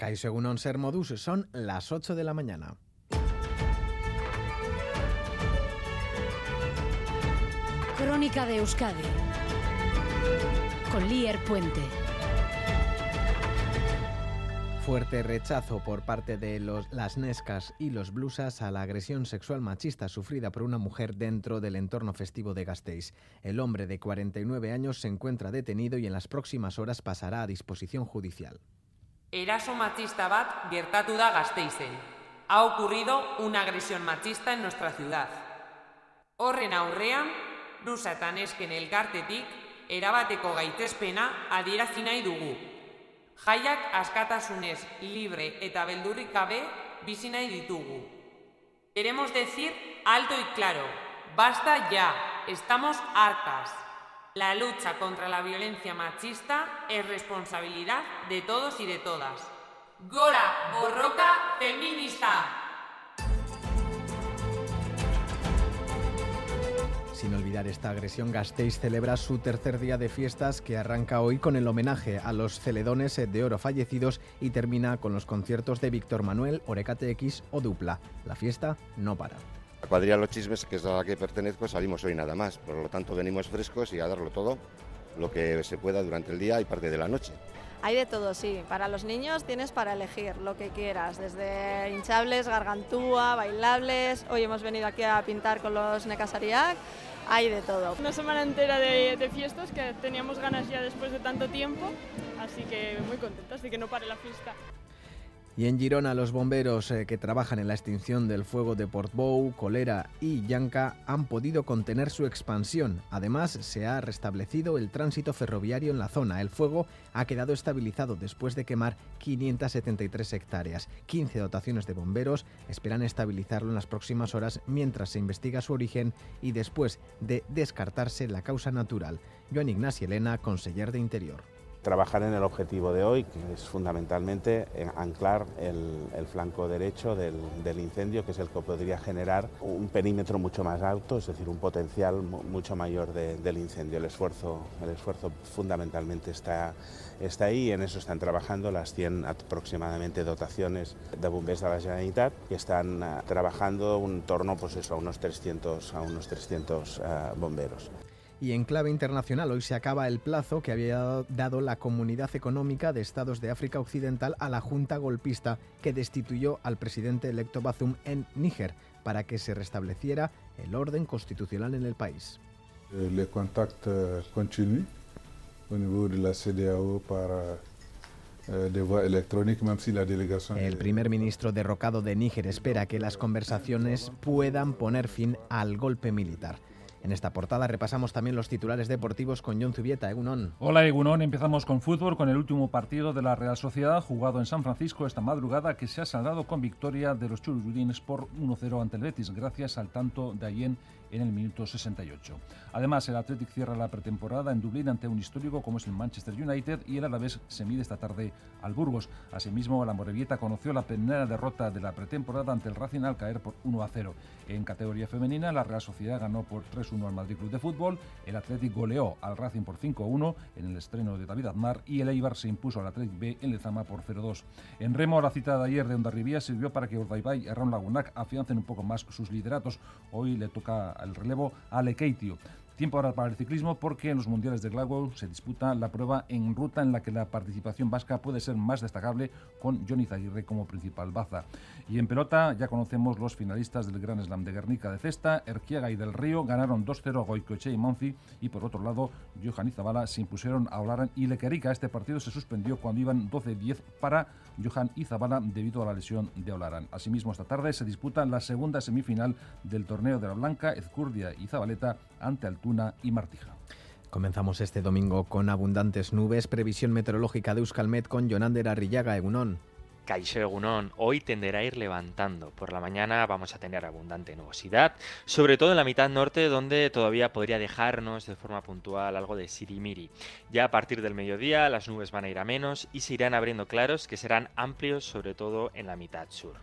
Egunon Ser Modus son las 8 de la mañana. Crónica de Euskadi con Lier Puente. Fuerte rechazo por parte de los, las Nescas y los Blusas a la agresión sexual machista sufrida por una mujer dentro del entorno festivo de Gasteiz. El hombre de 49 años se encuentra detenido y en las próximas horas pasará a disposición judicial. Eraso machista bat gertatu da Gasteizen. Ha ocurrido una agresión machista en nuestra ciudad. Horren aurrean, Brusa eta nesken elkartetik erabateko gaitezpena adierazi nahi dugu. Jaiak askatasunez libre eta beldurrik gabe bizi nahi ditugu. Queremos decir alto y claro, basta ya, estamos hartas. La lucha contra la violencia machista es responsabilidad de todos y de todas. Gora, borroka, feminista. Sin olvidar esta agresión, Gasteiz celebra su tercer día de fiestas que arranca hoy con el homenaje a los celedones de oro fallecidos y termina con los conciertos de Víctor Manuel, Orecate X o Dupla. La fiesta no para. La cuadrilla Los Chismes, que es a la que pertenezco, salimos hoy nada más. Por lo tanto, venimos frescos y a darlo todo, lo que se pueda durante el día y parte de la noche. Hay de todo, sí. Para los niños tienes para elegir lo que quieras, desde hinchables, gargantúa, bailables. Hoy hemos venido aquí a pintar con los Necasariac. Hay de todo. Una semana entera de, de, fiestas que teníamos ganas ya después de tanto tiempo, así que muy contentas de que no pare la fiesta. Y en Girona, los bomberos eh, que trabajan en la extinción del fuego de Portbou, Colera y Llanca han podido contener su expansión. Además, se ha restablecido el tránsito ferroviario en la zona. El fuego ha quedado estabilizado después de quemar 573 hectáreas. 15 dotaciones de bomberos esperan estabilizarlo en las próximas horas mientras se investiga su origen y después de descartarse la causa natural. Joan Ignacio Elena, conseller de Interior trabajar en el objetivo de hoy, que es fundamentalmente anclar el, flanco derecho del, incendio, que es el que podría generar un perímetro mucho más alto, es decir, un potencial mucho mayor de, del incendio. El esfuerzo, el esfuerzo fundamentalmente está, está ahí y en eso están trabajando las 100 aproximadamente dotaciones de bomberos de la Generalitat, que están uh, trabajando en torno pues eso, a unos 300, a unos 300 uh, bomberos. Y en clave internacional, hoy se acaba el plazo que había dado la Comunidad Económica de Estados de África Occidental a la Junta golpista que destituyó al presidente electo Bazoum en Níger para que se restableciera el orden constitucional en el país. Les contactos continúan au niveau de la CDAO para de voie électronique, même si la delegación... El primer ministro derrocado de Níger espera que las conversaciones puedan poner fin al golpe militar. En esta portada repasamos también los titulares deportivos con John Zubieta, Egunon. Hola Egunon, empezamos con fútbol, con el último partido de la Real Sociedad jugado en San Francisco esta madrugada que se ha saldado con victoria de los chururines por 1-0 ante el Betis, gracias al tanto de Allen en el minuto 68. Además, el Athletic cierra la pretemporada en Dublín ante un histórico como es el Manchester United y el Alavés se mide esta tarde al Burgos. Asimismo, la Morevieta conoció la primera derrota de la pretemporada ante el Racing al caer por 1 a 0. En categoría femenina, la Real Sociedad ganó por 3-1 al Madrid Club de Fútbol, el Athletic goleó al Racing por 5-1 en el estreno de David Aznar y el Eibar se impuso al Athletic B en Lezama por 0-2. En remo, la cita de ayer de Ondarribía sirvió para que Urdaibai y Ron Lagunac afiancen un poco más sus lideratos. Hoy le toca el relevo a Lekeitio. Tiempo ahora para el ciclismo porque en los mundiales de Glasgow se disputa la prueba en ruta en la que la participación vasca puede ser más destacable con Johnny Zaguirre como principal baza. Y en pelota ya conocemos los finalistas del Gran Slam de Guernica de Cesta, Erquiaga y del Río ganaron 2-0 a Goicoechea y Monci y por otro lado Johan y Zabala se impusieron a Olaran y Lequerica. Este partido se suspendió cuando iban 12-10 para Johan y Zabala debido a la lesión de Olaran. Asimismo esta tarde se disputa la segunda semifinal del torneo de la Blanca, Ezcurdia y Zabaleta ante Altuna y Martija. Comenzamos este domingo con abundantes nubes. Previsión meteorológica de Euskalmet con Jonander Arrillaga, Egunón. Caixo Egunon, hoy tenderá a ir levantando. Por la mañana vamos a tener abundante nubosidad, sobre todo en la mitad norte, donde todavía podría dejarnos de forma puntual algo de sirimiri. Ya a partir del mediodía las nubes van a ir a menos y se irán abriendo claros que serán amplios, sobre todo en la mitad sur.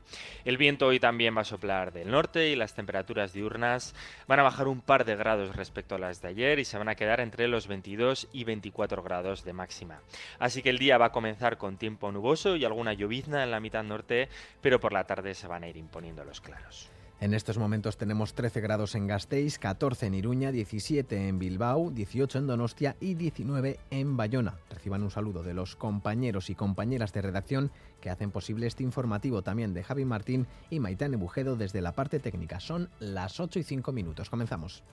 El viento hoy también va a soplar del norte y las temperaturas diurnas van a bajar un par de grados respecto a las de ayer y se van a quedar entre los 22 y 24 grados de máxima. Así que el día va a comenzar con tiempo nuboso y alguna llovizna en la mitad norte, pero por la tarde se van a ir imponiendo los claros. En estos momentos tenemos 13 grados en Gasteiz, 14 en Iruña, 17 en Bilbao, 18 en Donostia y 19 en Bayona. Reciban un saludo de los compañeros y compañeras de redacción que hacen posible este informativo también de Javi Martín y Maitane Bujedo desde la parte técnica. Son las 8 y 5 minutos. Comenzamos.